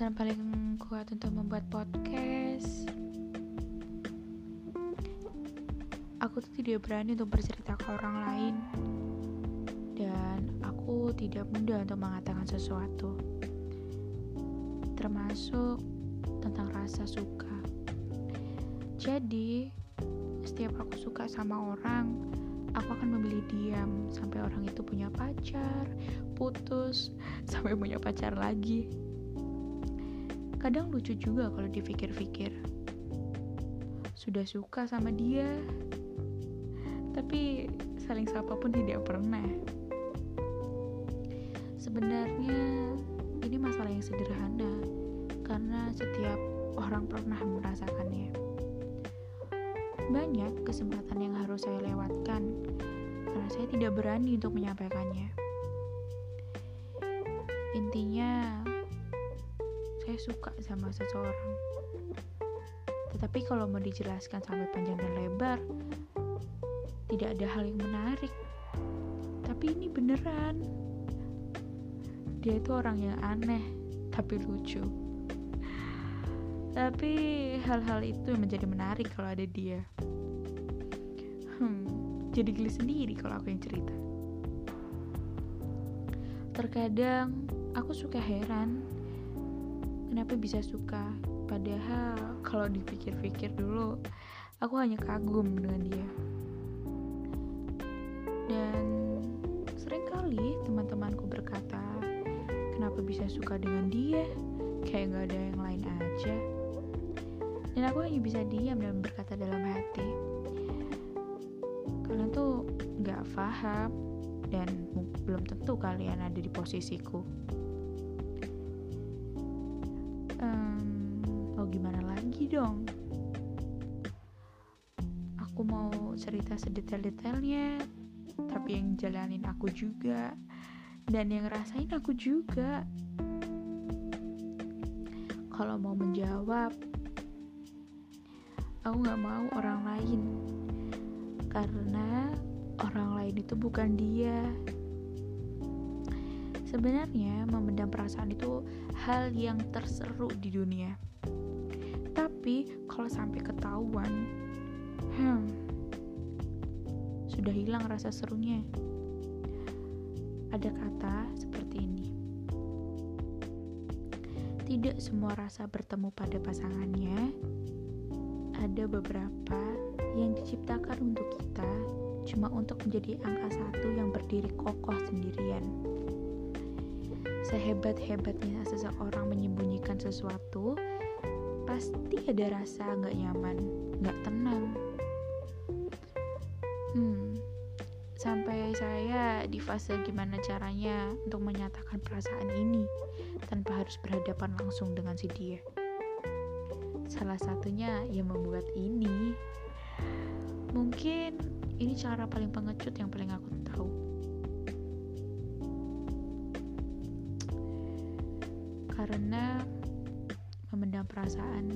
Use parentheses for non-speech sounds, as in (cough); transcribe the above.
alasan paling kuat untuk membuat podcast? Aku tuh tidak berani untuk bercerita ke orang lain. Dan aku tidak mudah untuk mengatakan sesuatu. Termasuk tentang rasa suka. Jadi setiap aku suka sama orang aku akan memilih diam sampai orang itu punya pacar putus (laughs) sampai punya pacar lagi kadang lucu juga kalau dipikir-pikir. Sudah suka sama dia tapi saling sapa pun tidak pernah. Sebenarnya ini masalah yang sederhana karena setiap orang pernah merasakannya. Banyak kesempatan yang harus saya lewatkan karena saya tidak berani untuk menyampaikannya. Intinya suka sama seseorang. Tetapi kalau mau dijelaskan sampai panjang dan lebar tidak ada hal yang menarik. Tapi ini beneran. Dia itu orang yang aneh tapi lucu. Tapi hal-hal itu yang menjadi menarik kalau ada dia. Hmm jadi geli sendiri kalau aku yang cerita. Terkadang aku suka heran kenapa bisa suka padahal kalau dipikir-pikir dulu aku hanya kagum dengan dia dan sering kali teman-temanku berkata, kenapa bisa suka dengan dia? Kayak gak ada yang lain aja. Dan aku hanya bisa diam dan berkata dalam hati. Karena tuh gak paham dan belum tentu kalian ada di posisiku. Lagi dong? Aku mau cerita sedetail-detailnya, tapi yang jalanin aku juga dan yang ngerasain aku juga. Kalau mau menjawab aku gak mau orang lain karena orang lain itu bukan dia. Sebenarnya memendam perasaan itu hal yang terseru di dunia tapi kalau sampai ketahuan hmm sudah hilang rasa serunya. Ada kata seperti ini. Tidak semua rasa bertemu pada pasangannya. Ada beberapa yang diciptakan untuk kita cuma untuk menjadi angka satu yang berdiri kokoh sendirian. Sehebat-hebatnya seseorang menyembunyikan sesuatu, pasti ada rasa nggak nyaman, nggak tenang. Hmm, sampai saya di fase gimana caranya untuk menyatakan perasaan ini tanpa harus berhadapan langsung dengan si dia. Salah satunya yang membuat ini mungkin ini cara paling pengecut yang paling aku tahu. Karena memendam perasaan